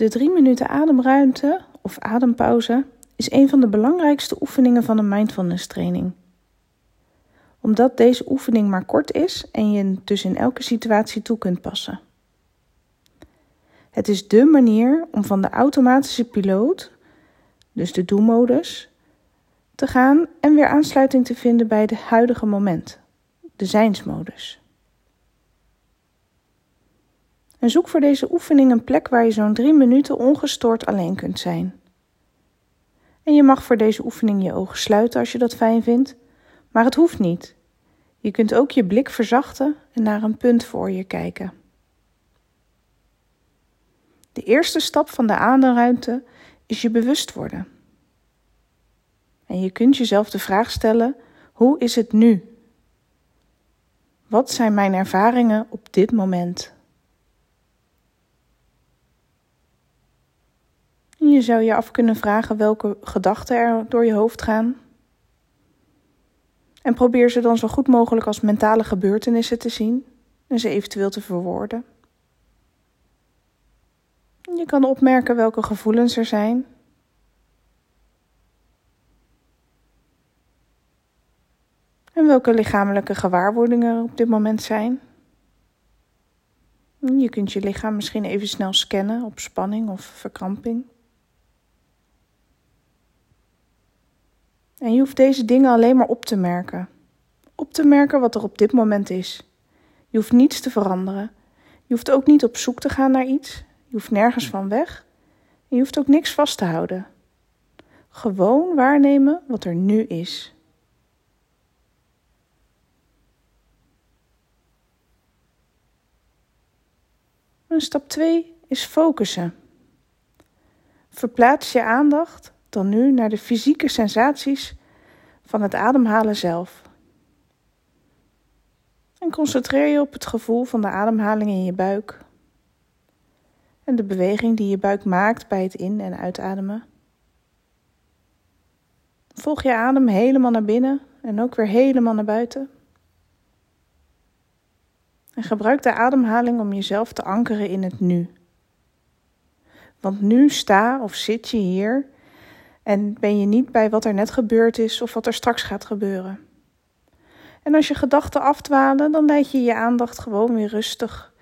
De drie minuten ademruimte of adempauze is een van de belangrijkste oefeningen van een mindfulness training. Omdat deze oefening maar kort is en je dus in elke situatie toe kunt passen. Het is dé manier om van de automatische piloot, dus de do-modus, te gaan en weer aansluiting te vinden bij het huidige moment, de zijnsmodus. En zoek voor deze oefening een plek waar je zo'n drie minuten ongestoord alleen kunt zijn. En je mag voor deze oefening je ogen sluiten als je dat fijn vindt, maar het hoeft niet. Je kunt ook je blik verzachten en naar een punt voor je kijken. De eerste stap van de ademruimte is je bewust worden. En je kunt jezelf de vraag stellen: hoe is het nu? Wat zijn mijn ervaringen op dit moment? Je zou je af kunnen vragen welke gedachten er door je hoofd gaan. En probeer ze dan zo goed mogelijk als mentale gebeurtenissen te zien en ze eventueel te verwoorden. Je kan opmerken welke gevoelens er zijn. En welke lichamelijke gewaarwordingen er op dit moment zijn. Je kunt je lichaam misschien even snel scannen op spanning of verkramping. En je hoeft deze dingen alleen maar op te merken. Op te merken wat er op dit moment is. Je hoeft niets te veranderen. Je hoeft ook niet op zoek te gaan naar iets. Je hoeft nergens van weg. En je hoeft ook niks vast te houden. Gewoon waarnemen wat er nu is. En stap 2 is focussen. Verplaats je aandacht dan nu naar de fysieke sensaties van het ademhalen zelf. En concentreer je op het gevoel van de ademhaling in je buik en de beweging die je buik maakt bij het in- en uitademen. Volg je adem helemaal naar binnen en ook weer helemaal naar buiten. En gebruik de ademhaling om jezelf te ankeren in het nu. Want nu sta of zit je hier en ben je niet bij wat er net gebeurd is of wat er straks gaat gebeuren. En als je gedachten afdwalen, dan leid je je aandacht gewoon weer rustig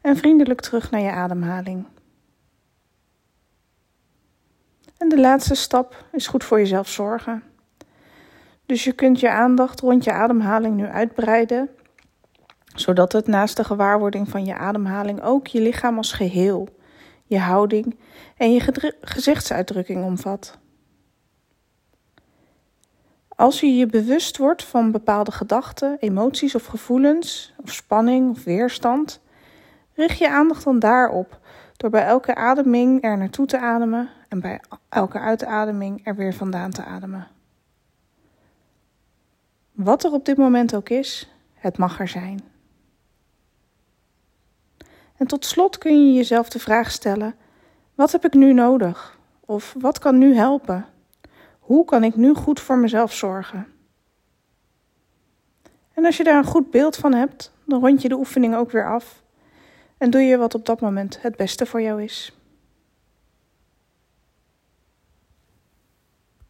en vriendelijk terug naar je ademhaling. En de laatste stap is goed voor jezelf zorgen. Dus je kunt je aandacht rond je ademhaling nu uitbreiden, zodat het naast de gewaarwording van je ademhaling ook je lichaam als geheel, je houding en je gezichtsuitdrukking omvat. Als je je bewust wordt van bepaalde gedachten, emoties of gevoelens, of spanning of weerstand, richt je aandacht dan daarop door bij elke ademing er naartoe te ademen en bij elke uitademing er weer vandaan te ademen. Wat er op dit moment ook is, het mag er zijn. En tot slot kun je jezelf de vraag stellen: wat heb ik nu nodig? Of wat kan nu helpen? Hoe kan ik nu goed voor mezelf zorgen? En als je daar een goed beeld van hebt, dan rond je de oefening ook weer af en doe je wat op dat moment het beste voor jou is.